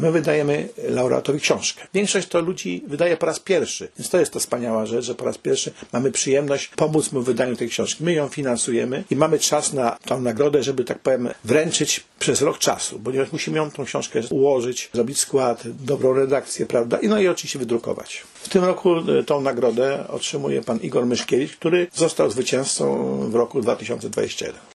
my wydajemy laureatowi książkę. Większość to ludzi wydaje po raz pierwszy, więc to jest to wspaniała rzecz, że po raz pierwszy mamy przyjemność pomóc mu w wydaniu tej książki. My ją finansujemy i mamy czas na tą nagrodę, żeby tak powiem wręczyć przez rok czasu, ponieważ musimy ją tą książkę ułożyć, zrobić skład, dobrą redakcję, prawda? I no i oczywiście wydrukować. W tym roku e, tą nagrodę otrzymuje pan Igor Myszkiewicz, który został zwycięzcą w roku 2021.